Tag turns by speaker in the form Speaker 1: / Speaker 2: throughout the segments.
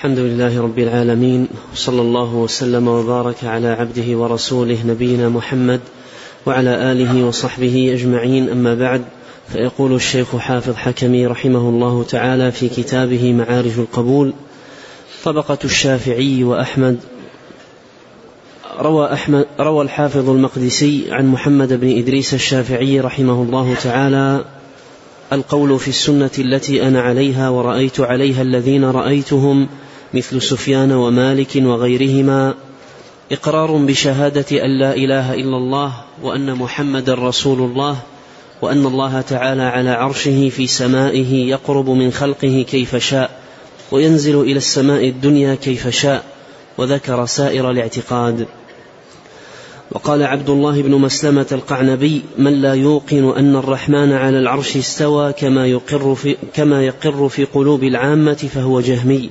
Speaker 1: الحمد لله رب العالمين صلى الله وسلم وبارك على عبده ورسوله نبينا محمد وعلى اله وصحبه اجمعين اما بعد فيقول الشيخ حافظ حكمي رحمه الله تعالى في كتابه معارج القبول طبقه الشافعي واحمد روى احمد روى الحافظ المقدسي عن محمد بن ادريس الشافعي رحمه الله تعالى القول في السنه التي انا عليها ورايت عليها الذين رايتهم مثل سفيان ومالك وغيرهما اقرار بشهاده ان لا اله الا الله وان محمدا رسول الله وان الله تعالى على عرشه في سمائه يقرب من خلقه كيف شاء وينزل الى السماء الدنيا كيف شاء وذكر سائر الاعتقاد وقال عبد الله بن مسلمة القعنبي من لا يوقن أن الرحمن على العرش استوى كما يقر في, كما يقر في قلوب العامة فهو جهمي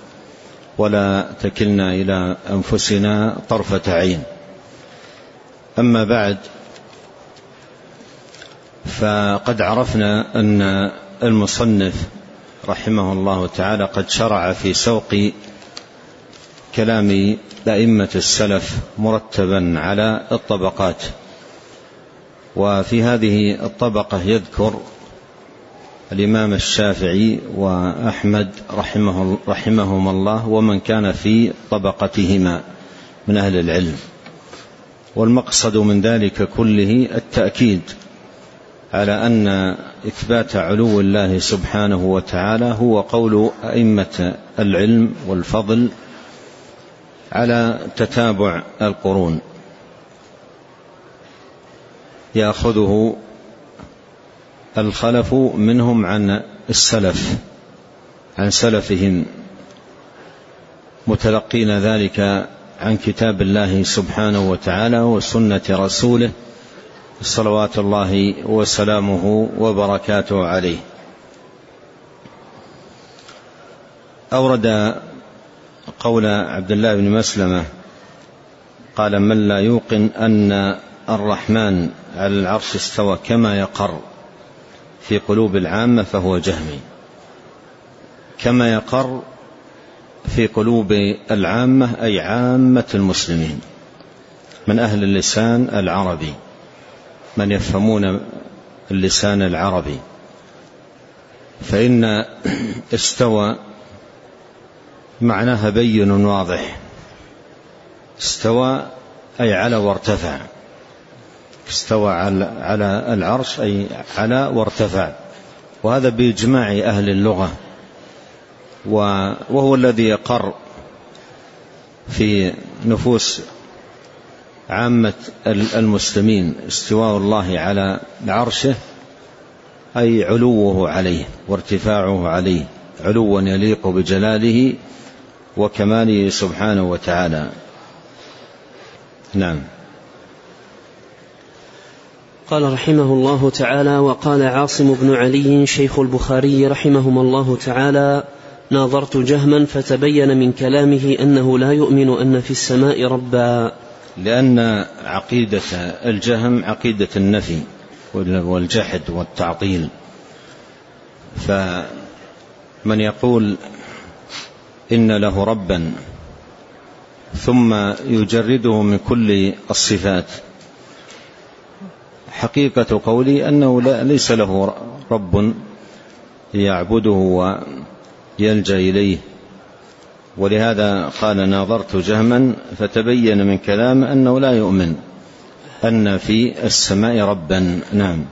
Speaker 2: ولا تكلنا إلى أنفسنا طرفة عين أما بعد فقد عرفنا أن المصنف رحمه الله تعالى قد شرع في سوق كلام أئمة السلف مرتبا على الطبقات وفي هذه الطبقة يذكر الإمام الشافعي وأحمد رحمه رحمهما الله ومن كان في طبقتهما من أهل العلم والمقصد من ذلك كله التأكيد على أن إثبات علو الله سبحانه وتعالى هو قول أئمة العلم والفضل على تتابع القرون يأخذه الخلف منهم عن السلف عن سلفهم متلقين ذلك عن كتاب الله سبحانه وتعالى وسنة رسوله صلوات الله وسلامه وبركاته عليه أورد قول عبد الله بن مسلمة قال من لا يوقن أن الرحمن على العرش استوى كما يقر في قلوب العامة فهو جهمي كما يقر في قلوب العامة أي عامة المسلمين من أهل اللسان العربي من يفهمون اللسان العربي فإن استوى معناها بين واضح استوى أي على وارتفع استوى على العرش أي على وارتفع وهذا بإجماع أهل اللغة وهو الذي يقر في نفوس عامة المسلمين استواء الله على عرشه أي علوه عليه وارتفاعه عليه علوا يليق بجلاله وكماله سبحانه وتعالى نعم
Speaker 1: قال رحمه الله تعالى وقال عاصم بن علي شيخ البخاري رحمهما الله تعالى ناظرت جهما فتبين من كلامه انه لا يؤمن ان في السماء ربا
Speaker 2: لان عقيده الجهم عقيده النفي والجحد والتعطيل فمن يقول ان له ربا ثم يجرده من كل الصفات حقيقة قولي أنه لا ليس له رب يعبده ويلجأ إليه ولهذا قال ناظرت جهما فتبين من كلام أنه لا يؤمن أن في السماء ربا نعم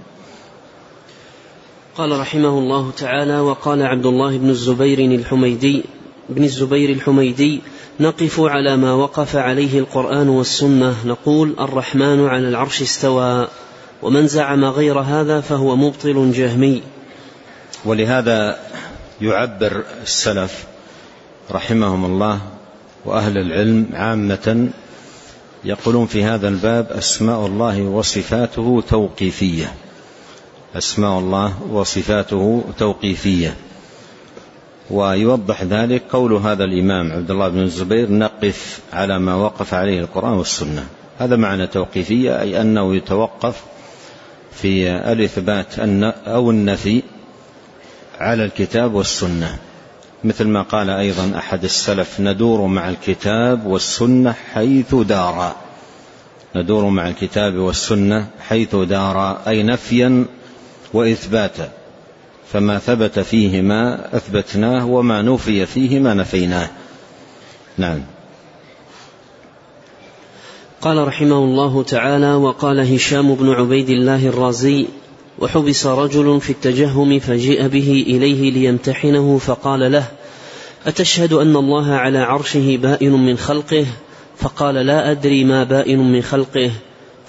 Speaker 1: قال رحمه الله تعالى وقال عبد الله بن الزبير الحميدي بن الزبير الحميدي نقف على ما وقف عليه القرآن والسنة نقول الرحمن على العرش استوى ومن زعم غير هذا فهو مبطل جهمي
Speaker 2: ولهذا يعبر السلف رحمهم الله واهل العلم عامه يقولون في هذا الباب اسماء الله وصفاته توقيفيه اسماء الله وصفاته توقيفيه ويوضح ذلك قول هذا الامام عبد الله بن الزبير نقف على ما وقف عليه القران والسنه هذا معنى توقيفيه اي انه يتوقف في الإثبات أو النفي على الكتاب والسنة مثل ما قال أيضا أحد السلف ندور مع الكتاب والسنة حيث دارا ندور مع الكتاب والسنة حيث دارا أي نفيا وإثباتا فما ثبت فيهما أثبتناه وما نفي فيهما نفيناه نعم
Speaker 1: قال رحمه الله تعالى وقال هشام بن عبيد الله الرازي وحبس رجل في التجهم فجيء به اليه ليمتحنه فقال له اتشهد ان الله على عرشه بائن من خلقه فقال لا ادري ما بائن من خلقه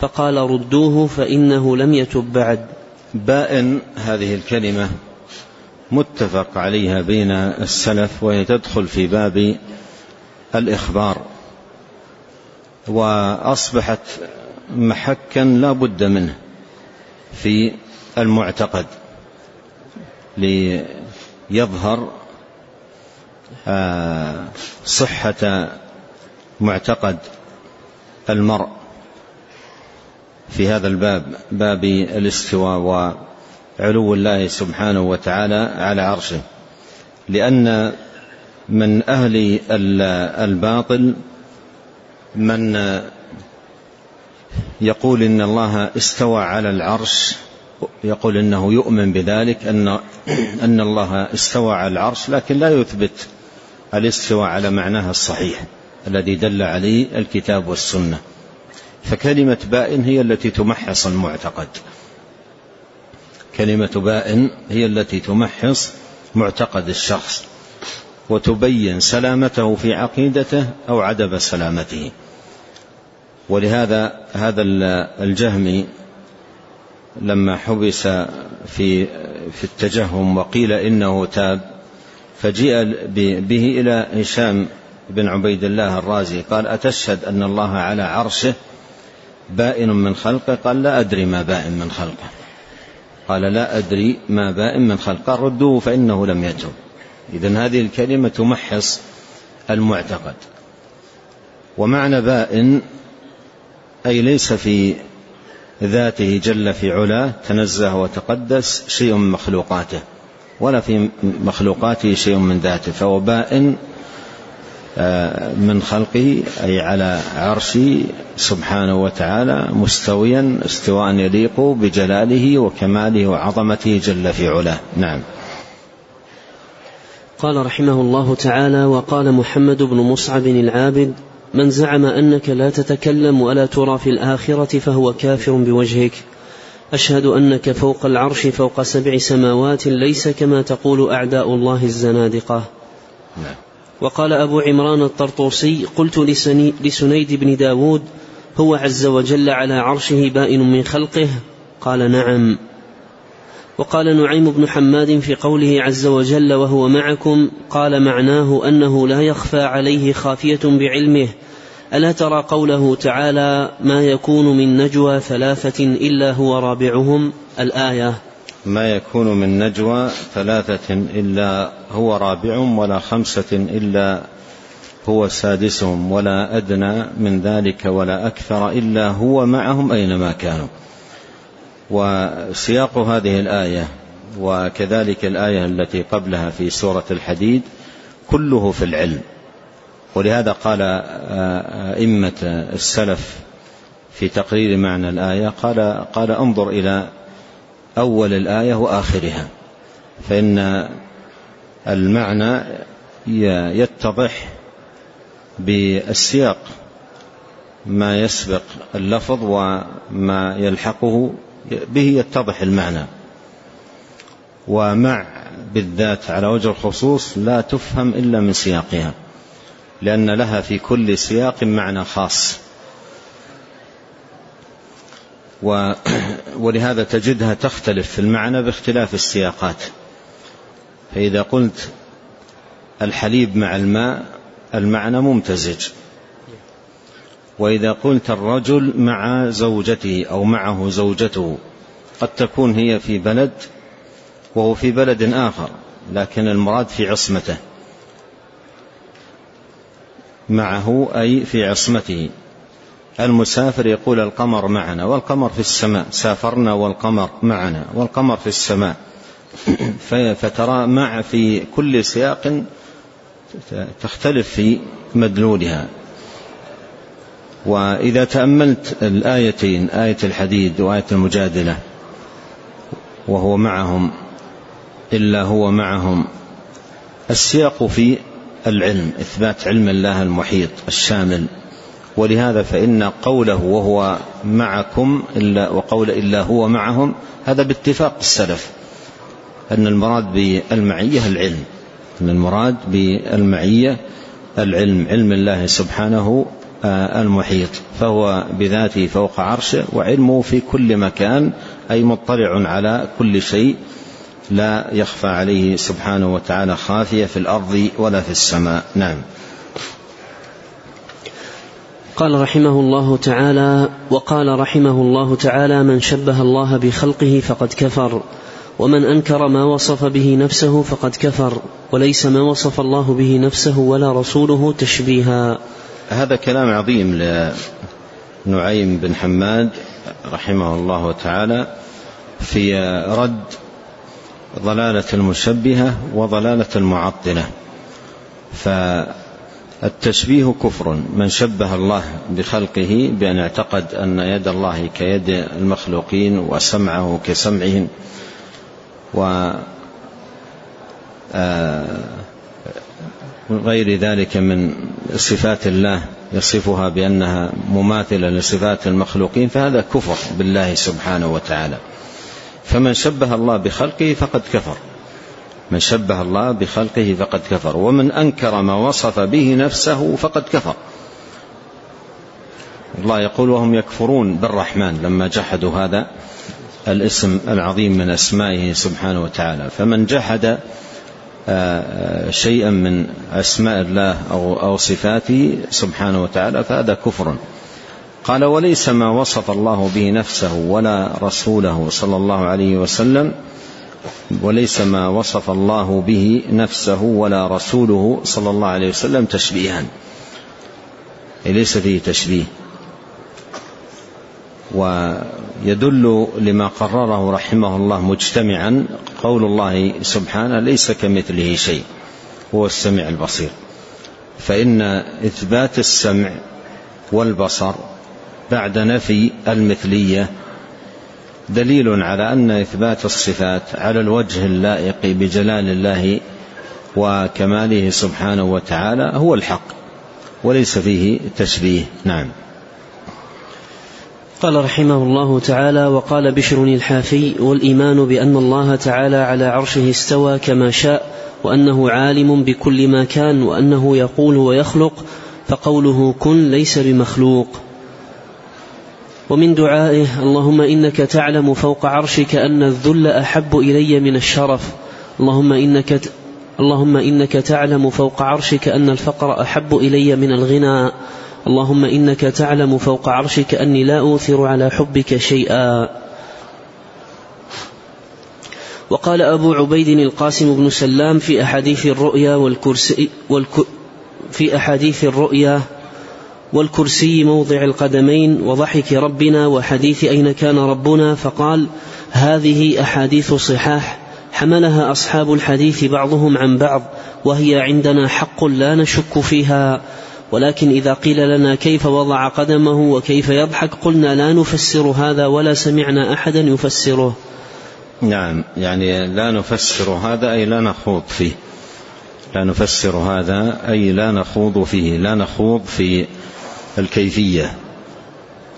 Speaker 1: فقال ردوه فانه لم يتب بعد
Speaker 2: بائن هذه الكلمه متفق عليها بين السلف وهي تدخل في باب الاخبار وأصبحت محكا لا بد منه في المعتقد ليظهر آه، صحة معتقد المرء في هذا الباب باب الاستواء وعلو الله سبحانه وتعالى على عرشه لأن من أهل الباطل من يقول إن الله استوى على العرش يقول إنه يؤمن بذلك أن, أن الله استوى على العرش لكن لا يثبت الاستوى على معناها الصحيح الذي دل عليه الكتاب والسنة فكلمة بائن هي التي تمحص المعتقد كلمة بائن هي التي تمحص معتقد الشخص وتبين سلامته في عقيدته أو عدم سلامته ولهذا هذا الجهمي لما حبس في في التجهم وقيل إنه تاب فجيء به إلى هشام بن عبيد الله الرازي قال أتشهد أن الله على عرشه بائن من خلقه قال لا أدري ما بائن من خلقه قال لا أدري ما بائن من خلقه قال ردوه فإنه لم يتب إذا هذه الكلمة تمحص المعتقد ومعنى بائن أي ليس في ذاته جل في علاه تنزه وتقدس شيء من مخلوقاته ولا في مخلوقاته شيء من ذاته فهو بائن آه، من خلقه أي على عرشه سبحانه وتعالى مستويا استواء يليق بجلاله وكماله وعظمته جل في علاه نعم
Speaker 1: قال رحمه الله تعالى وقال محمد بن مصعب العابد من زعم انك لا تتكلم ولا ترى في الاخره فهو كافر بوجهك اشهد انك فوق العرش فوق سبع سماوات ليس كما تقول اعداء الله الزنادقه نعم. وقال ابو عمران الطرطوسي قلت لسنيد بن داود هو عز وجل على عرشه بائن من خلقه قال نعم وقال نعيم بن حماد في قوله عز وجل وهو معكم قال معناه انه لا يخفى عليه خافيه بعلمه الا ترى قوله تعالى ما يكون من نجوى ثلاثه الا هو رابعهم الايه
Speaker 2: ما يكون من نجوى ثلاثه الا هو رابعهم ولا خمسه الا هو سادسهم ولا ادنى من ذلك ولا اكثر الا هو معهم اينما كانوا وسياق هذه الآية وكذلك الآية التي قبلها في سورة الحديد كله في العلم ولهذا قال أئمة السلف في تقرير معنى الآية قال قال انظر إلى أول الآية وآخرها فإن المعنى يتضح بالسياق ما يسبق اللفظ وما يلحقه به يتضح المعنى ومع بالذات على وجه الخصوص لا تفهم إلا من سياقها لأن لها في كل سياق معنى خاص و ولهذا تجدها تختلف في المعنى باختلاف السياقات فإذا قلت الحليب مع الماء المعنى ممتزج واذا قلت الرجل مع زوجته او معه زوجته قد تكون هي في بلد وهو في بلد اخر لكن المراد في عصمته معه اي في عصمته المسافر يقول القمر معنا والقمر في السماء سافرنا والقمر معنا والقمر في السماء فترى مع في كل سياق تختلف في مدلولها واذا تاملت الايتين ايه الحديد وايه المجادله وهو معهم الا هو معهم السياق في العلم اثبات علم الله المحيط الشامل ولهذا فان قوله وهو معكم الا وقول الا هو معهم هذا باتفاق السلف ان المراد بالمعيه العلم ان المراد بالمعيه العلم علم الله سبحانه آه، المحيط فهو بذاته فوق عرشه وعلمه في كل مكان أي مطلع على كل شيء لا يخفى عليه سبحانه وتعالى خافية في الأرض ولا في السماء نعم
Speaker 1: قال رحمه الله تعالى وقال رحمه الله تعالى من شبه الله بخلقه فقد كفر ومن انكر ما وصف به نفسه فقد كفر وليس ما وصف الله به نفسه ولا رسوله تشبيها
Speaker 2: هذا كلام عظيم لنعيم بن حماد رحمه الله تعالى في رد ضلالة المشبهة وضلالة المعطلة فالتشبيه كفر من شبه الله بخلقه بأن اعتقد أن يد الله كيد المخلوقين وسمعه كسمعهم و آه غير ذلك من صفات الله يصفها بأنها مماثلة لصفات المخلوقين فهذا كفر بالله سبحانه وتعالى فمن شبه الله بخلقه فقد كفر من شبه الله بخلقه فقد كفر ومن أنكر ما وصف به نفسه فقد كفر الله يقول وهم يكفرون بالرحمن لما جحدوا هذا الاسم العظيم من أسمائه سبحانه وتعالى فمن جحد آه، شيئا من أسماء الله أو, أو صفاته سبحانه وتعالى فهذا كفر قال وليس ما وصف الله به نفسه ولا رسوله صلى الله عليه وسلم وليس ما وصف الله به نفسه ولا رسوله صلى الله عليه وسلم تشبيها إيه، ليس فيه تشبيه ويدل لما قرره رحمه الله مجتمعا قول الله سبحانه ليس كمثله شيء هو السميع البصير فإن إثبات السمع والبصر بعد نفي المثلية دليل على أن إثبات الصفات على الوجه اللائق بجلال الله وكماله سبحانه وتعالى هو الحق وليس فيه تشبيه نعم
Speaker 1: قال رحمه الله تعالى وقال بشر الحافي والإيمان بأن الله تعالى على عرشه استوى كما شاء وأنه عالم بكل ما كان وأنه يقول ويخلق فقوله كن ليس بمخلوق ومن دعائه اللهم إنك تعلم فوق عرشك أن الذل أحب إلي من الشرف اللهم إنك ت... اللهم إنك تعلم فوق عرشك أن الفقر أحب إلي من الغنى اللهم إنك تعلم فوق عرشك أني لا أوثر على حبك شيئا وقال أبو عبيد القاسم بن سلام في أحاديث الرؤيا والكرسي في أحاديث الرؤيا والكرسي موضع القدمين وضحك ربنا وحديث أين كان ربنا فقال هذه أحاديث صحاح حملها أصحاب الحديث بعضهم عن بعض وهي عندنا حق لا نشك فيها ولكن إذا قيل لنا كيف وضع قدمه وكيف يضحك قلنا لا نفسر هذا ولا سمعنا أحدا يفسره
Speaker 2: نعم يعني لا نفسر هذا أي لا نخوض فيه لا نفسر هذا أي لا نخوض فيه لا نخوض في الكيفية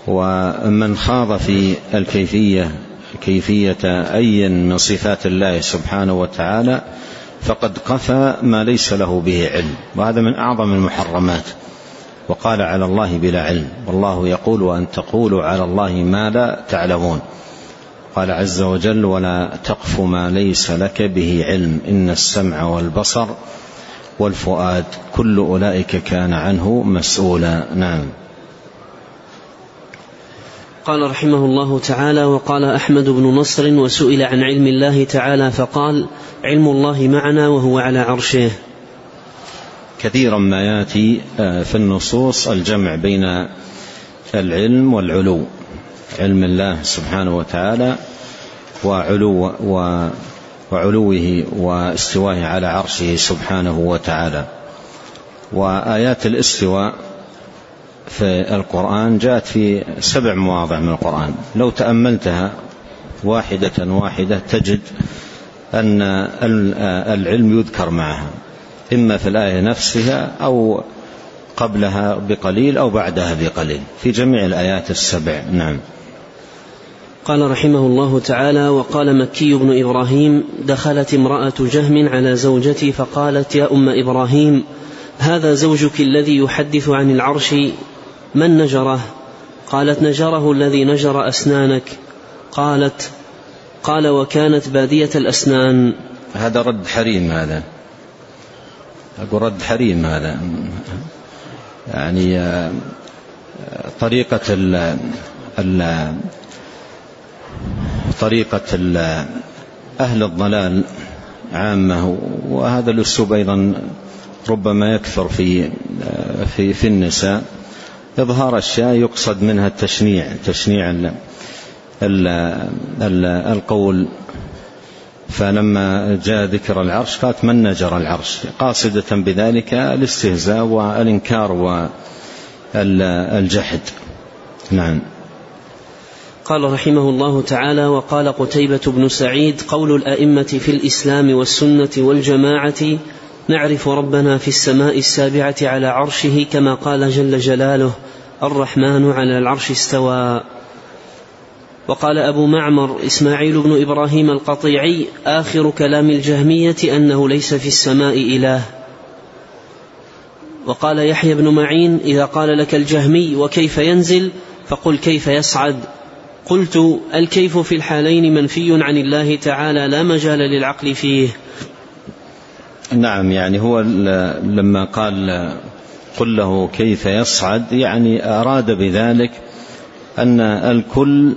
Speaker 2: ومن خاض في الكيفية كيفية أي من صفات الله سبحانه وتعالى فقد قفى ما ليس له به علم وهذا من اعظم المحرمات وقال على الله بلا علم والله يقول وان تقولوا على الله ما لا تعلمون قال عز وجل ولا تقف ما ليس لك به علم ان السمع والبصر والفؤاد كل اولئك كان عنه مسؤولا نعم
Speaker 1: قال رحمه الله تعالى وقال احمد بن نصر وسئل عن علم الله تعالى فقال علم الله معنا وهو على عرشه
Speaker 2: كثيرا ما ياتي آه، في النصوص الجمع بين العلم والعلو علم الله سبحانه وتعالى وعلو وعلوه واستوائه على عرشه سبحانه وتعالى وايات الاستواء في القرآن جاءت في سبع مواضع من القرآن لو تأملتها واحدة واحدة تجد أن العلم يذكر معها إما في الآية نفسها أو قبلها بقليل أو بعدها بقليل في جميع الآيات السبع نعم
Speaker 1: قال رحمه الله تعالى وقال مكي بن إبراهيم دخلت امرأة جهم على زوجتي فقالت يا أم إبراهيم هذا زوجك الذي يحدث عن العرش من نجره قالت نجره الذي نجر أسنانك قالت قال وكانت بادية الأسنان
Speaker 2: هذا رد حريم هذا أقول رد حريم هذا يعني آه، طريقة ال ال طريقة ال أهل الضلال عامة وهذا الأسلوب أيضا ربما يكثر في آه، في في النساء إظهار الشاء يقصد منها التشنيع تشنيع الـ الـ القول فلما جاء ذكر العرش قالت من نجر العرش قاصدة بذلك الاستهزاء والإنكار والجحد نعم
Speaker 1: قال رحمه الله تعالى وقال قتيبة بن سعيد قول الأئمة في الإسلام والسنة والجماعة نعرف ربنا في السماء السابعة على عرشه كما قال جل جلاله الرحمن على العرش استوى وقال أبو معمر إسماعيل بن إبراهيم القطيعي آخر كلام الجهمية أنه ليس في السماء إله وقال يحيى بن معين إذا قال لك الجهمي وكيف ينزل فقل كيف يصعد قلت الكيف في الحالين منفي عن الله تعالى لا مجال للعقل فيه
Speaker 2: نعم يعني هو لما قال قل له كيف يصعد يعني أراد بذلك أن الكل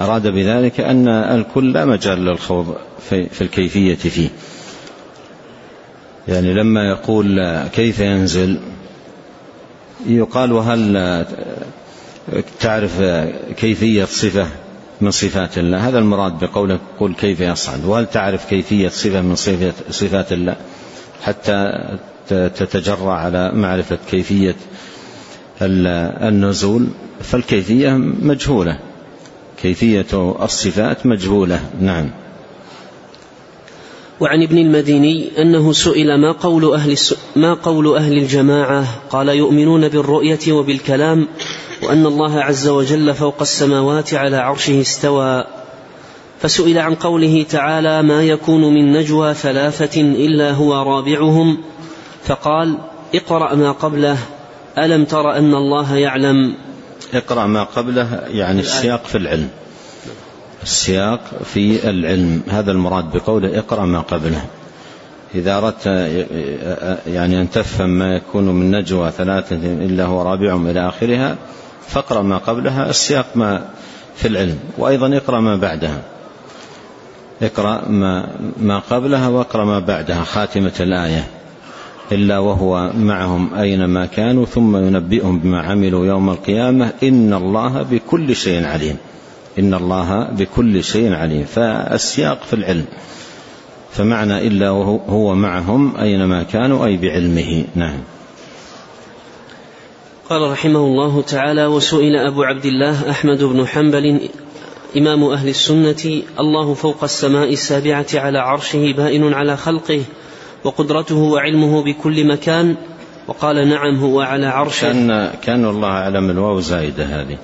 Speaker 2: أراد بذلك أن الكل لا مجال للخوض في, الكيفية فيه يعني لما يقول كيف ينزل يقال وهل تعرف كيفية صفة من صفات الله هذا المراد بقوله قل كيف يصعد وهل تعرف كيفية صفة من صفة صفات الله حتى تتجرع على معرفة كيفية النزول فالكيفية مجهولة كيفية الصفات مجهولة نعم
Speaker 1: وعن ابن المديني أنه سئل ما قول أهل, ما قول أهل الجماعة قال يؤمنون بالرؤية وبالكلام وان الله عز وجل فوق السماوات على عرشه استوى فسئل عن قوله تعالى ما يكون من نجوى ثلاثه الا هو رابعهم فقال اقرا ما قبله الم تر ان الله يعلم
Speaker 2: اقرا ما قبله يعني السياق في العلم السياق في العلم هذا المراد بقوله اقرا ما قبله إذا أردت آه، آه، آه، يعني أن تفهم ما يكون من نجوى ثلاثة إلا هو رابعهم إلى آخرها فاقرأ ما قبلها السياق ما في العلم وأيضا اقرأ ما بعدها اقرأ ما, ما قبلها واقرأ ما بعدها خاتمة الآية إلا وهو معهم أينما كانوا ثم ينبئهم بما عملوا يوم القيامة إن الله بكل شيء عليم إن الله بكل شيء عليم فالسياق في العلم فمعنى إلا وهو معهم أينما كانوا أي بعلمه نعم
Speaker 1: قال رحمه الله تعالى وسئل أبو عبد الله أحمد بن حنبل إمام أهل السنة الله فوق السماء السابعة على عرشه بائن على خلقه وقدرته وعلمه بكل مكان وقال نعم هو على عرشه كان,
Speaker 2: كان الله أعلم الواو زائدة هذه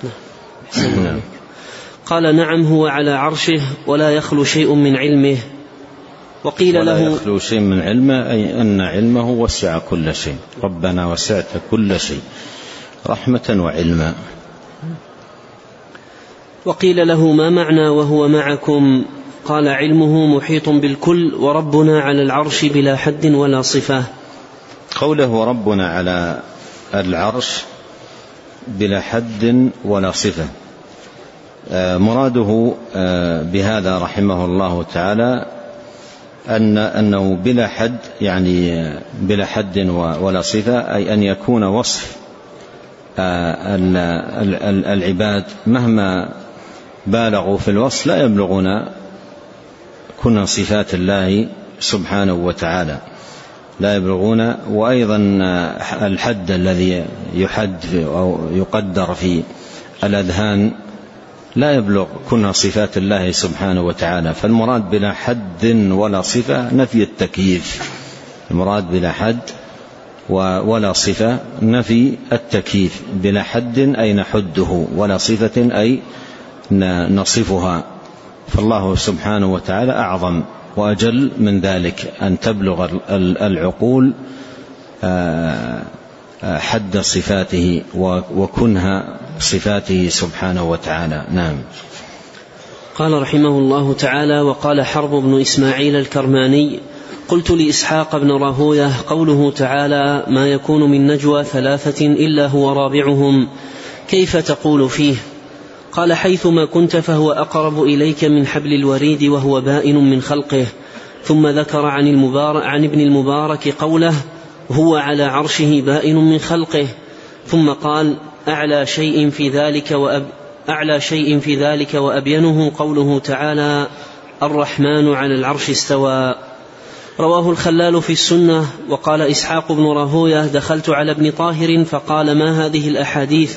Speaker 2: نعم
Speaker 1: قال نعم هو على عرشه ولا يخلو شيء من علمه
Speaker 2: وقيل ولا له يخلو شيء من علمه أي أن علمه وسع كل شيء ربنا وسعت كل شيء رحمة وعلما
Speaker 1: وقيل له ما معنى وهو معكم قال علمه محيط بالكل وربنا على العرش بلا حد ولا صفة
Speaker 2: قوله ربنا على العرش بلا حد ولا صفة آه، مراده آه، بهذا رحمه الله تعالى أن أنه بلا حد يعني آه، بلا حد ولا صفة أي أن يكون وصف العباد مهما بالغوا في الوصف لا يبلغون كنا صفات الله سبحانه وتعالى لا يبلغون وايضا الحد الذي يحد او يقدر في الاذهان لا يبلغ كنا صفات الله سبحانه وتعالى فالمراد بلا حد ولا صفه نفي التكييف المراد بلا حد ولا صفة نفي التكييف بلا حد أي نحده ولا صفة أي نصفها فالله سبحانه وتعالى أعظم وأجل من ذلك أن تبلغ العقول آه، آه، حد صفاته وكنه صفاته سبحانه وتعالى نعم
Speaker 1: قال رحمه الله تعالى وقال حرب بن إسماعيل الكرماني قلت لإسحاق بن راهوية قوله تعالى ما يكون من نجوى ثلاثة إلا هو رابعهم كيف تقول فيه قال حيثما كنت فهو أقرب إليك من حبل الوريد وهو بائن من خلقه ثم ذكر عن, المبارك عن ابن المبارك قوله هو على عرشه بائن من خلقه ثم قال أعلى شيء في ذلك وأب أعلى شيء في ذلك وأبينه قوله تعالى الرحمن على العرش استوى رواه الخلال في السنة وقال إسحاق بن راهوية دخلت على ابن طاهر فقال ما هذه الأحاديث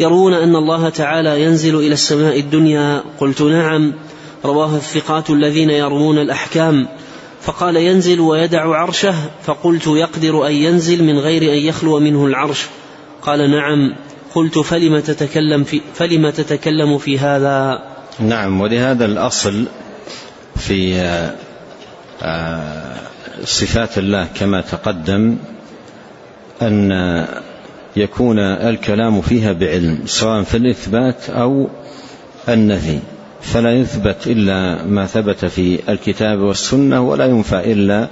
Speaker 1: يرون أن الله تعالى ينزل إلى السماء الدنيا قلت نعم رواه الثقات الذين يرمون الأحكام فقال ينزل ويدع عرشه فقلت يقدر أن ينزل من غير أن يخلو منه العرش قال نعم قلت فلم تتكلم في, فلم تتكلم في هذا
Speaker 2: نعم ولهذا الأصل في آه، صفات الله كما تقدم أن يكون الكلام فيها بعلم سواء في الإثبات أو النفي فلا يثبت إلا ما ثبت في الكتاب والسنة ولا ينفى إلا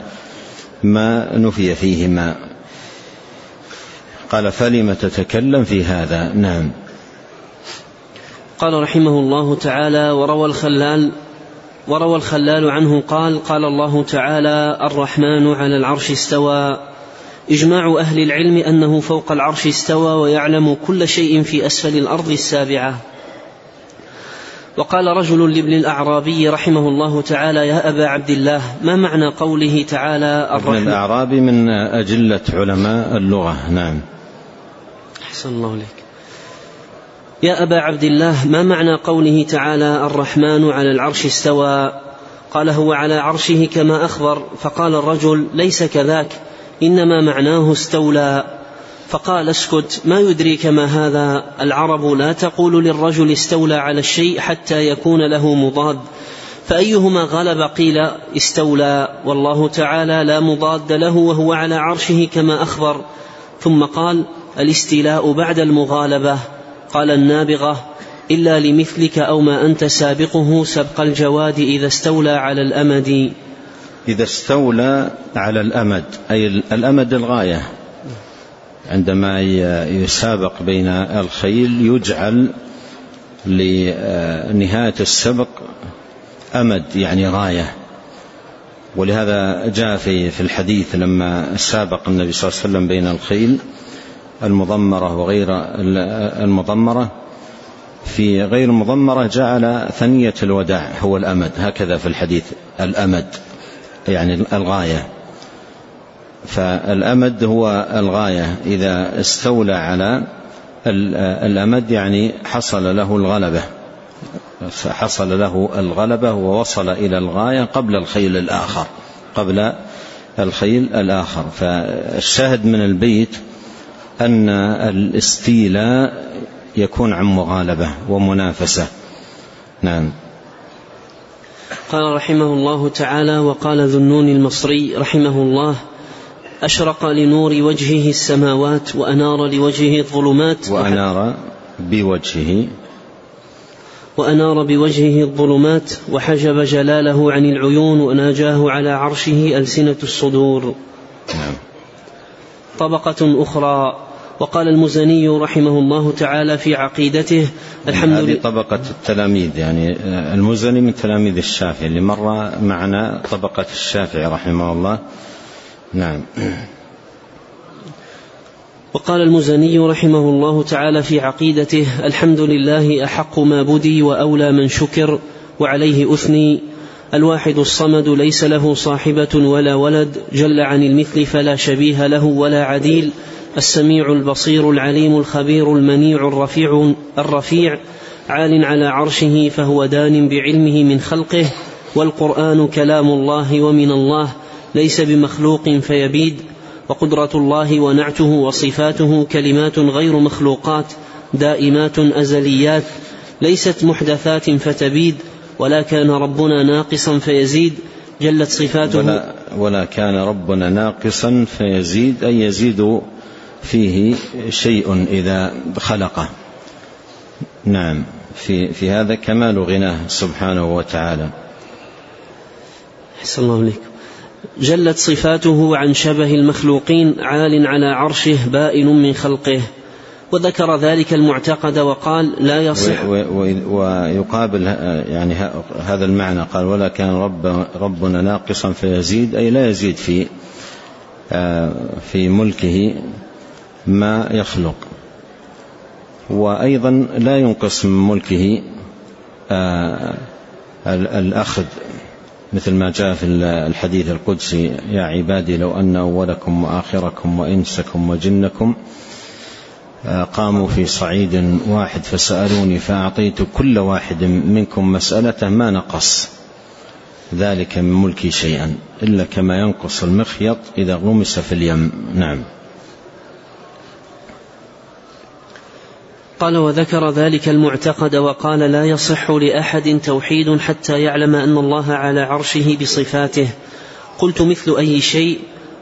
Speaker 2: ما نفي فيهما قال فلم تتكلم في هذا نعم
Speaker 1: قال رحمه الله تعالى وروى الخلال وروى الخلال عنه قال قال الله تعالى الرحمن على العرش استوى اجماع اهل العلم انه فوق العرش استوى ويعلم كل شيء في اسفل الارض السابعه وقال رجل لابن الاعرابي رحمه الله تعالى يا ابا عبد الله ما معنى قوله
Speaker 2: تعالى الرحمن ابن الاعرابي من اجله علماء اللغه نعم احسن
Speaker 1: الله اليك يا ابا عبد الله ما معنى قوله تعالى الرحمن على العرش استوى قال هو على عرشه كما اخبر فقال الرجل ليس كذاك انما معناه استولى فقال اسكت ما يدريك ما هذا العرب لا تقول للرجل استولى على الشيء حتى يكون له مضاد فأيهما غلب قيل استولى والله تعالى لا مضاد له وهو على عرشه كما أخبر ثم قال الاستيلاء بعد المغالبة قال النابغة إلا لمثلك أو ما أنت سابقه سبق الجواد إذا استولى على الأمد
Speaker 2: إذا استولى على الأمد أي الأمد الغاية عندما يسابق بين الخيل يجعل لنهاية السبق أمد يعني غاية ولهذا جاء في في الحديث لما سابق النبي صلى الله عليه وسلم بين الخيل المضمرة وغير المضمرة في غير المضمرة جعل ثنية الوداع هو الأمد هكذا في الحديث الأمد يعني الغاية فالأمد هو الغاية إذا استولى على الأمد يعني حصل له الغلبة فحصل له الغلبة ووصل إلى الغاية قبل الخيل الآخر قبل الخيل الآخر فالشاهد من البيت أن الاستيلاء يكون عن مغالبة ومنافسة نعم
Speaker 1: قال رحمه الله تعالى وقال ذو النون المصري رحمه الله أشرق لنور وجهه السماوات وأنار لوجهه الظلمات
Speaker 2: وأنار بوجهه
Speaker 1: وأنار بوجهه الظلمات وحجب جلاله عن العيون وناجاه على عرشه ألسنة الصدور نعم. طبقة أخرى وقال المزني رحمه الله تعالى في عقيدته يعني
Speaker 2: الحمد لله هذه طبقة التلاميذ يعني آه، المزني من تلاميذ الشافعي اللي مر معنا طبقة الشافعي رحمه الله نعم
Speaker 1: وقال المزني رحمه الله تعالى في عقيدته الحمد لله أحق ما بدي وأولى من شكر وعليه أثني الواحد الصمد ليس له صاحبة ولا ولد جل عن المثل فلا شبيه له ولا عديل السميع البصير العليم الخبير المنيع الرفيع الرفيع عال على عرشه فهو دان بعلمه من خلقه والقرآن كلام الله ومن الله ليس بمخلوق فيبيد وقدرة الله ونعته وصفاته كلمات غير مخلوقات دائمات أزليات ليست محدثات فتبيد ولا كان ربنا ناقصا فيزيد جلت صفاته
Speaker 2: ولا, ولا كان ربنا ناقصا فيزيد أي يزيد فيه شيء إذا خلقه نعم في, في هذا كمال غناه سبحانه وتعالى
Speaker 1: أحسن الله عليكم جلت صفاته عن شبه المخلوقين عال على عرشه بائن من خلقه وذكر ذلك المعتقد وقال لا يصح
Speaker 2: ويقابل يعني هذا المعنى قال ولا كان رب ربنا ناقصا فيزيد أي لا يزيد في آه، في ملكه ما يخلق وأيضا لا ينقص من ملكه آه، الأخذ مثل ما جاء في الحديث القدسي يا عبادي لو أن أولكم وآخركم وإنسكم وجنكم آه، قاموا في صعيد واحد فسألوني فأعطيت كل واحد منكم مسألته ما نقص ذلك من ملكي شيئا إلا كما ينقص المخيط إذا غمس في اليم نعم
Speaker 1: قال وذكر ذلك المعتقد وقال لا يصح لأحد توحيد حتى يعلم أن الله على عرشه بصفاته قلت مثل أي شيء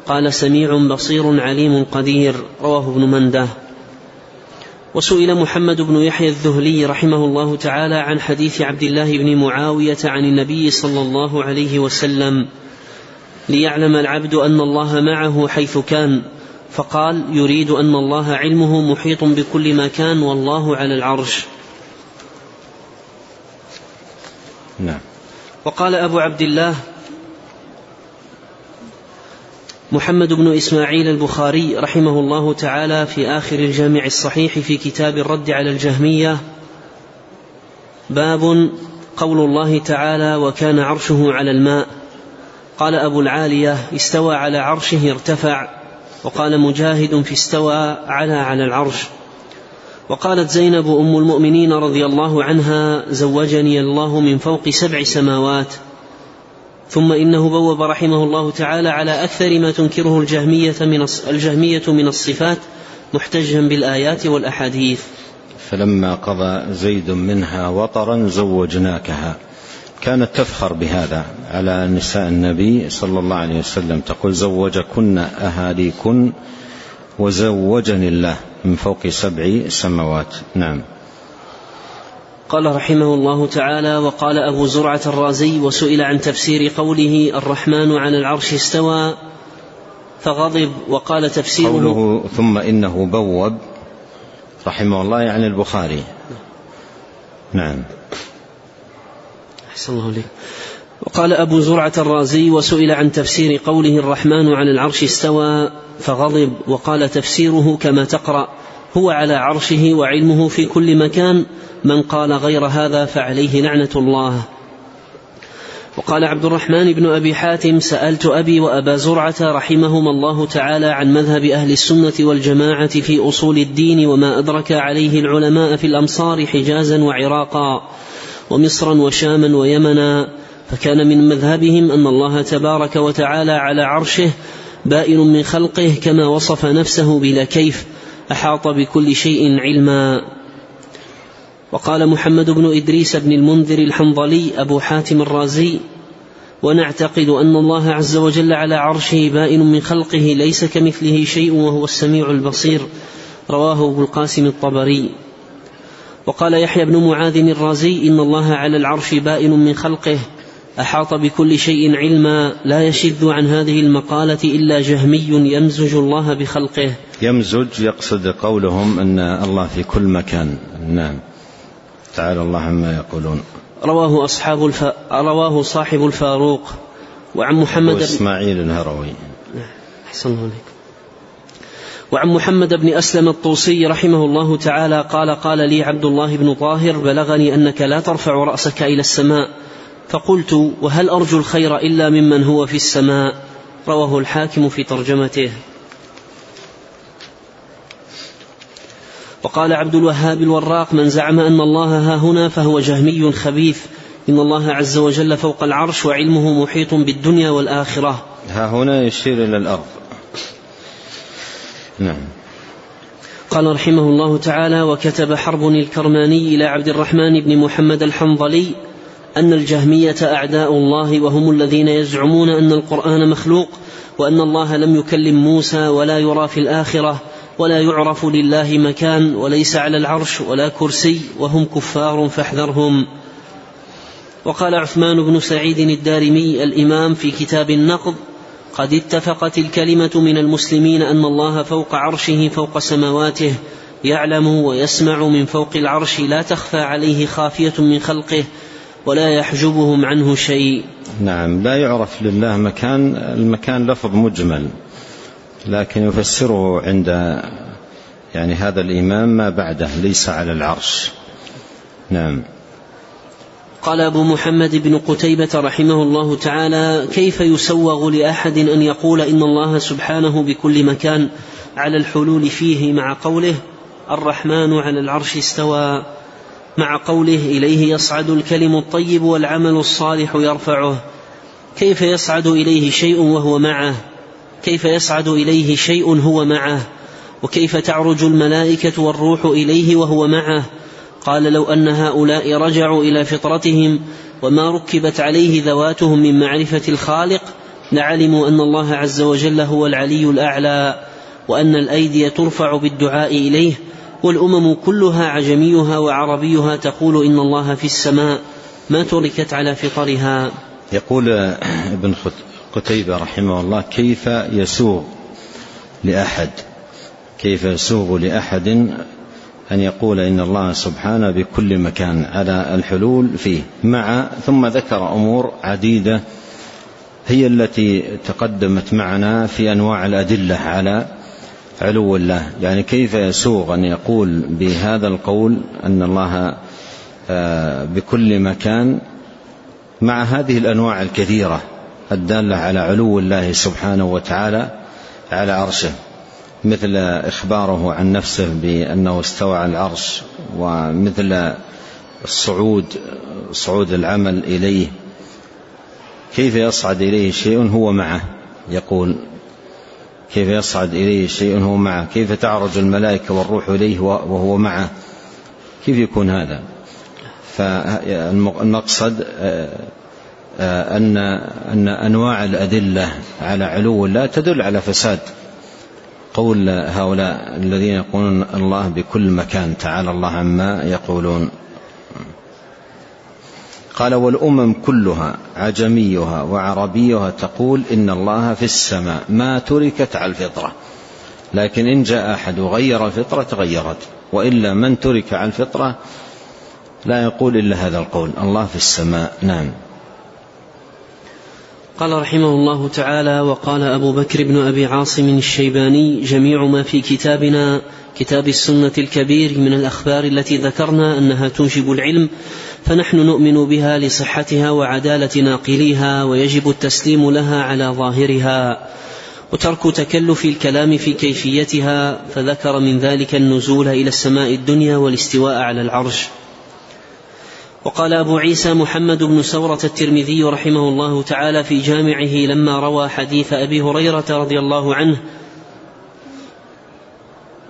Speaker 1: قال سميع بصير عليم قدير رواه ابن منده وسئل محمد بن يحيى الذهلي رحمه الله تعالى عن حديث عبد الله بن معاوية عن النبي صلى الله عليه وسلم ليعلم العبد أن الله معه حيث كان فقال يريد ان الله علمه محيط بكل ما كان والله على العرش
Speaker 2: نعم
Speaker 1: وقال ابو عبد الله محمد بن اسماعيل البخاري رحمه الله تعالى في اخر الجامع الصحيح في كتاب الرد على الجهميه باب قول الله تعالى وكان عرشه على الماء قال ابو العاليه استوى على عرشه ارتفع وقال مجاهد في استوى على على العرش وقالت زينب ام المؤمنين رضي الله عنها زوجني الله من فوق سبع سماوات ثم انه بوب رحمه الله تعالى على اكثر ما تنكره الجهميه من الجهميه من الصفات محتجا بالايات والاحاديث
Speaker 2: فلما قضى زيد منها وطرا زوجناكها كانت تفخر بهذا على نساء النبي صلى الله عليه وسلم تقول زوجكن أهاليكن وزوجني الله من فوق سبع سماوات نعم
Speaker 1: قال رحمه الله تعالى وقال أبو زرعة الرازي وسئل عن تفسير قوله الرحمن على العرش استوى فغضب وقال تفسيره قوله
Speaker 2: ثم إنه بوب رحمه الله يعني البخاري نعم
Speaker 1: أحسن الله لي. وقال أبو زرعة الرازي وسئل عن تفسير قوله الرحمن على العرش استوى فغضب وقال تفسيره كما تقرأ هو على عرشه وعلمه في كل مكان من قال غير هذا فعليه لعنة الله وقال عبد الرحمن بن أبي حاتم سألت أبي وأبا زرعة رحمهما الله تعالى عن مذهب أهل السنة والجماعة في أصول الدين وما أدرك عليه العلماء في الأمصار حجازا وعراقا ومصرا وشاما ويمنا فكان من مذهبهم أن الله تبارك وتعالى على عرشه بائن من خلقه كما وصف نفسه بلا كيف أحاط بكل شيء علما وقال محمد بن إدريس بن المنذر الحنظلي أبو حاتم الرازي ونعتقد أن الله عز وجل على عرشه بائن من خلقه ليس كمثله شيء وهو السميع البصير رواه أبو القاسم الطبري وقال يحيى بن معاذ الرازي إن الله على العرش بائن من خلقه أحاط بكل شيء علما لا يشذ عن هذه المقالة إلا جهمي يمزج الله بخلقه
Speaker 2: يمزج يقصد قولهم أن الله في كل مكان نعم تعالى الله عما يقولون
Speaker 1: رواه أصحاب الف... رواه صاحب الفاروق
Speaker 2: وعن محمد وإسماعيل الهروي
Speaker 1: نعم. أحسن الله عليكم وعن محمد بن أسلم الطوسي رحمه الله تعالى قال قال لي عبد الله بن طاهر بلغني أنك لا ترفع رأسك إلى السماء فقلت وهل أرجو الخير إلا ممن هو في السماء رواه الحاكم في ترجمته وقال عبد الوهاب الوراق من زعم أن الله ها هنا فهو جهمي خبيث إن الله عز وجل فوق العرش وعلمه محيط بالدنيا والآخرة
Speaker 2: ها هنا يشير إلى الأرض نعم
Speaker 1: قال رحمه الله تعالى وكتب حرب الكرماني إلى عبد الرحمن بن محمد الحنظلي أن الجهمية أعداء الله وهم الذين يزعمون أن القرآن مخلوق وأن الله لم يكلم موسى ولا يرى في الآخرة ولا يعرف لله مكان وليس على العرش ولا كرسي وهم كفار فاحذرهم وقال عثمان بن سعيد الدارمي الإمام في كتاب النقض قد اتفقت الكلمة من المسلمين أن الله فوق عرشه فوق سماواته يعلم ويسمع من فوق العرش لا تخفى عليه خافية من خلقه ولا يحجبهم عنه شيء.
Speaker 2: نعم لا يعرف لله مكان، المكان لفظ مجمل لكن يفسره عند يعني هذا الإمام ما بعده ليس على العرش. نعم.
Speaker 1: قال أبو محمد بن قتيبة رحمه الله تعالى كيف يسوغ لأحد أن يقول إن الله سبحانه بكل مكان على الحلول فيه مع قوله الرحمن على العرش استوى مع قوله إليه يصعد الكلم الطيب والعمل الصالح يرفعه كيف يصعد إليه شيء وهو معه كيف يصعد إليه شيء هو معه وكيف تعرج الملائكة والروح إليه وهو معه قال لو أن هؤلاء رجعوا إلى فطرتهم وما ركبت عليه ذواتهم من معرفة الخالق لعلموا أن الله عز وجل هو العلي الأعلى وأن الأيدي ترفع بالدعاء إليه والأمم كلها عجميها وعربيها تقول إن الله في السماء ما تركت على فطرها
Speaker 2: يقول ابن قتيبة رحمه الله كيف يسوغ لأحد كيف يسوغ لأحد أن يقول إن الله سبحانه بكل مكان على الحلول فيه مع ثم ذكر أمور عديدة هي التي تقدمت معنا في أنواع الأدلة على علو الله يعني كيف يسوغ أن يقول بهذا القول أن الله آه، بكل مكان مع هذه الأنواع الكثيرة الدالة على علو الله سبحانه وتعالى على عرشه مثل إخباره عن نفسه بأنه استوى على العرش ومثل الصعود صعود العمل إليه كيف يصعد إليه شيء هو معه يقول كيف يصعد إليه شيء هو معه كيف تعرج الملائكة والروح إليه وهو معه كيف يكون هذا فالمقصد آه، آه، أن أن أنواع الأدلة على علو الله تدل على فساد قول هؤلاء الذين يقولون الله بكل مكان تعالى الله عما يقولون قال والامم كلها عجميها وعربيها تقول ان الله في السماء ما تركت على الفطره لكن ان جاء احد وغير الفطره تغيرت والا من ترك على الفطره لا يقول الا هذا القول الله في السماء نعم
Speaker 1: قال رحمه الله تعالى وقال أبو بكر بن أبي عاصم الشيباني جميع ما في كتابنا كتاب السنة الكبير من الأخبار التي ذكرنا أنها توجب العلم فنحن نؤمن بها لصحتها وعدالة ناقليها ويجب التسليم لها على ظاهرها وترك تكلف الكلام في كيفيتها فذكر من ذلك النزول إلى السماء الدنيا والاستواء على العرش وقال أبو عيسى محمد بن سورة الترمذي رحمه الله تعالى في جامعه لما روى حديث أبي هريرة رضي الله عنه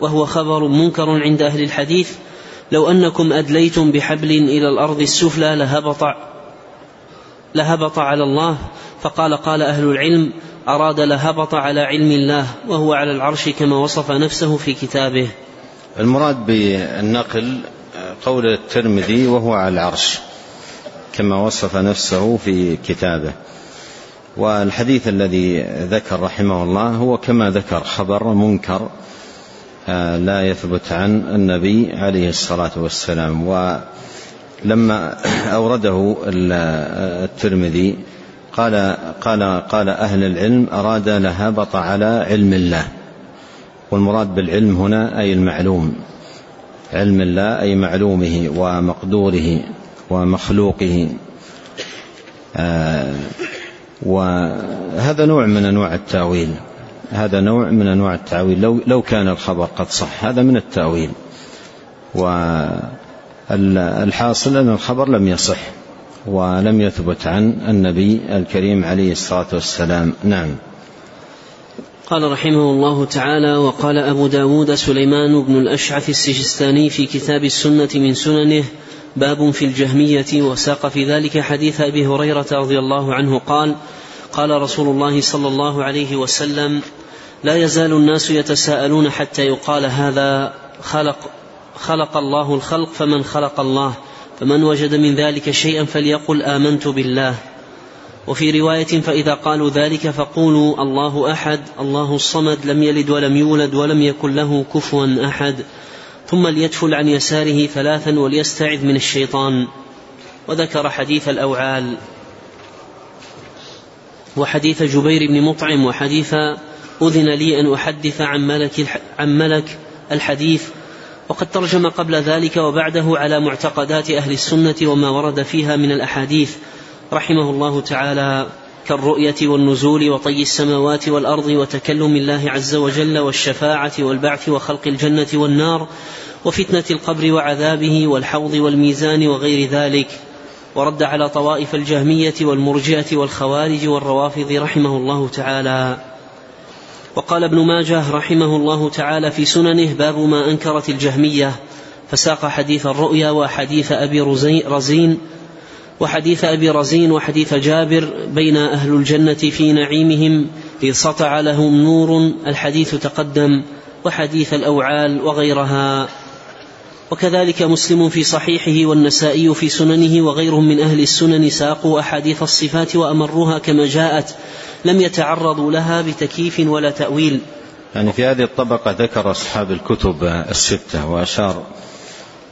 Speaker 1: وهو خبر منكر عند أهل الحديث لو أنكم أدليتم بحبل إلى الأرض السفلى لهبط لهبط على الله فقال قال أهل العلم أراد لهبط على علم الله وهو على العرش كما وصف نفسه في كتابه
Speaker 2: المراد بالنقل قول الترمذي وهو على العرش كما وصف نفسه في كتابه والحديث الذي ذكر رحمه الله هو كما ذكر خبر منكر آه، لا يثبت عن النبي عليه الصلاه والسلام ولما اورده الترمذي قال قال قال اهل العلم اراد لهبط على علم الله والمراد بالعلم هنا اي المعلوم علم الله أي معلومه ومقدوره ومخلوقه آه، وهذا نوع من أنواع التأويل هذا نوع من أنواع التأويل لو, لو كان الخبر قد صح هذا من التأويل والحاصل أن الخبر لم يصح ولم يثبت عن النبي الكريم عليه الصلاة والسلام نعم
Speaker 1: قال رحمه الله تعالى وقال أبو داود سليمان بن الأشعث السجستاني في كتاب السنة من سننه باب في الجهمية وساق في ذلك حديث أبي هريرة رضي الله عنه قال قال رسول الله صلى الله عليه وسلم لا يزال الناس يتساءلون حتى يقال هذا خلق خلق الله الخلق فمن خلق الله فمن وجد من ذلك شيئا فليقل آمنت بالله وفي رواية فإذا قالوا ذلك فقولوا الله أحد الله الصمد لم يلد ولم يولد ولم يكن له كفوا أحد ثم ليدفل عن يساره ثلاثا وليستعذ من الشيطان وذكر حديث الأوعال وحديث جبير بن مطعم وحديث أذن لي أن أحدث عن ملك, عن ملك الحديث وقد ترجم قبل ذلك وبعده على معتقدات أهل السنة وما ورد فيها من الأحاديث رحمه الله تعالى كالرؤية والنزول وطي السماوات والأرض وتكلم الله عز وجل والشفاعة والبعث وخلق الجنة والنار وفتنة القبر وعذابه والحوض والميزان وغير ذلك ورد على طوائف الجهمية والمرجئة والخوارج والروافض رحمه الله تعالى وقال ابن ماجه رحمه الله تعالى في سننه باب ما أنكرت الجهمية فساق حديث الرؤيا وحديث أبي رزين وحديث أبي رزين وحديث جابر بين أهل الجنة في نعيمهم إذ سطع لهم نور الحديث تقدم وحديث الأوعال وغيرها وكذلك مسلم في صحيحه والنسائي في سننه وغيرهم من أهل السنن ساقوا أحاديث الصفات وأمروها كما جاءت لم يتعرضوا لها بتكييف ولا تأويل
Speaker 2: يعني في هذه الطبقة ذكر أصحاب الكتب الستة وأشار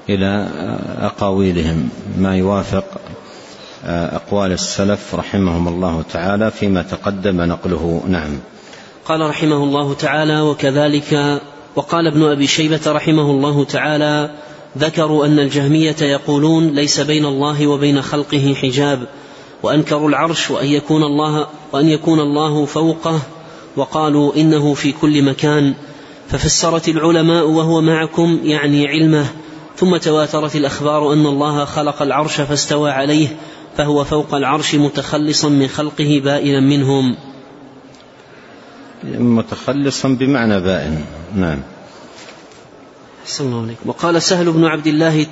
Speaker 2: إلى أقاويلهم ما يوافق أقوال السلف رحمهم الله تعالى فيما تقدم نقله نعم
Speaker 1: قال رحمه الله تعالى وكذلك وقال ابن أبي شيبة رحمه الله تعالى ذكروا أن الجهمية يقولون ليس بين الله وبين خلقه حجاب وأنكروا العرش وأن يكون الله وأن يكون الله فوقه وقالوا إنه في كل مكان ففسرت العلماء وهو معكم يعني علمه ثم تواترت الأخبار أن الله خلق العرش فاستوى عليه فهو فوق العرش متخلصا من خلقه بائنا منهم
Speaker 2: متخلصا بمعنى بائن نعم الله
Speaker 1: وقال سهل بن عبد الله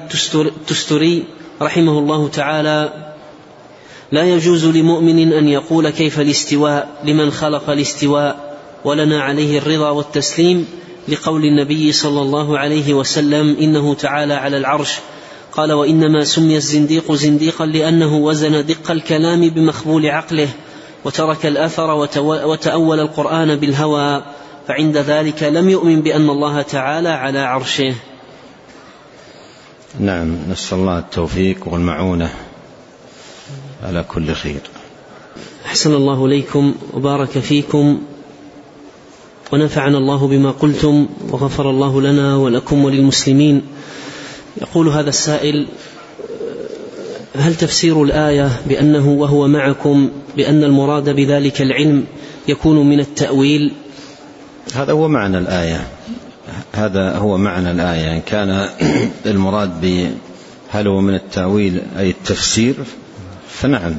Speaker 1: التستري رحمه الله تعالى لا يجوز لمؤمن أن يقول كيف الاستواء لمن خلق الاستواء ولنا عليه الرضا والتسليم لقول النبي صلى الله عليه وسلم إنه تعالى على العرش قال وإنما سمي الزنديق زنديقا لأنه وزن دق الكلام بمخبول عقله وترك الأثر وتأول القرآن بالهوى فعند ذلك لم يؤمن بأن الله تعالى على عرشه
Speaker 2: نعم نسأل الله التوفيق والمعونة على كل خير
Speaker 1: أحسن الله إليكم وبارك فيكم ونفعنا الله بما قلتم وغفر الله لنا ولكم وللمسلمين يقول هذا السائل هل تفسير الآية بأنه وهو معكم بأن المراد بذلك العلم يكون من التأويل
Speaker 2: هذا هو معنى الآية هذا هو معنى الآية إن كان المراد ب هل هو من التأويل أي التفسير فنعم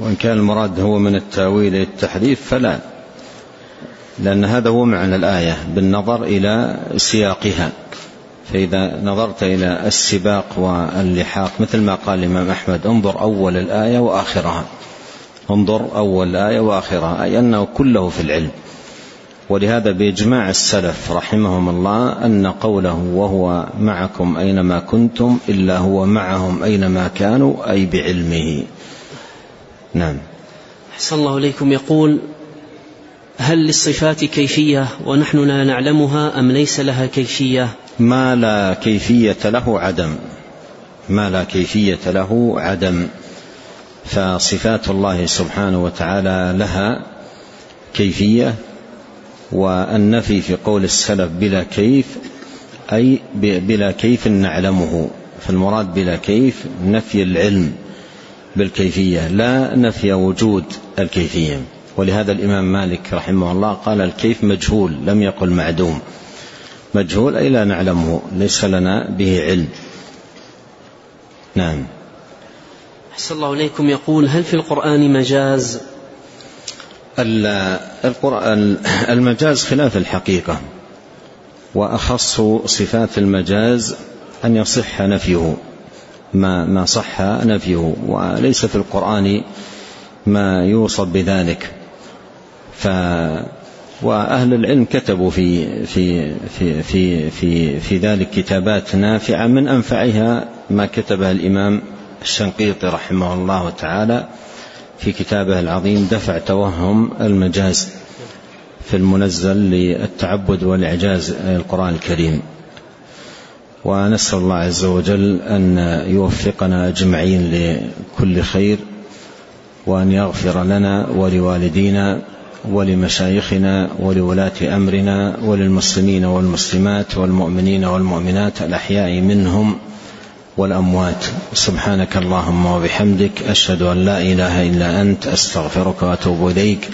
Speaker 2: وإن كان المراد هو من التأويل أي التحريف فلا لأن هذا هو معنى الآية بالنظر إلى سياقها فإذا نظرت إلى السباق واللحاق مثل ما قال الإمام أحمد انظر أول الآية وآخرها انظر أول الآية وآخرها أي أنه كله في العلم ولهذا بإجماع السلف رحمهم الله أن قوله وهو معكم أينما كنتم إلا هو معهم أينما كانوا أي بعلمه نعم
Speaker 1: أحسن الله إليكم يقول هل للصفات كيفية ونحن لا نعلمها أم ليس لها كيفية
Speaker 2: ما لا كيفية له عدم ما لا كيفية له عدم فصفات الله سبحانه وتعالى لها كيفية والنفي في قول السلف بلا كيف أي بلا كيف نعلمه فالمراد بلا كيف نفي العلم بالكيفية لا نفي وجود الكيفية ولهذا الإمام مالك رحمه الله قال الكيف مجهول لم يقل معدوم مجهول أي لا نعلمه ليس لنا به علم نعم
Speaker 1: أحسن الله إليكم يقول هل في القرآن مجاز
Speaker 2: القرآن المجاز خلاف الحقيقة وأخص صفات المجاز أن يصح نفيه ما ما صح نفيه وليس في القرآن ما يوصف بذلك ف وأهل العلم كتبوا في في في في في, في ذلك كتابات نافعة من أنفعها ما كتبه الإمام الشنقيطي رحمه الله تعالى في كتابه العظيم دفع توهم المجاز في المنزل للتعبد والإعجاز القرآن الكريم ونسأل الله عز وجل أن يوفقنا أجمعين لكل خير وأن يغفر لنا ولوالدينا ولمشايخنا ولولاة أمرنا وللمسلمين والمسلمات والمؤمنين والمؤمنات الأحياء منهم والأموات سبحانك اللهم وبحمدك أشهد أن لا إله إلا أنت أستغفرك وأتوب إليك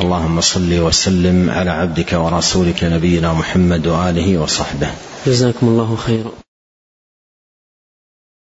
Speaker 2: اللهم صل وسلم على عبدك ورسولك نبينا محمد وآله وصحبه
Speaker 1: جزاكم الله خيرا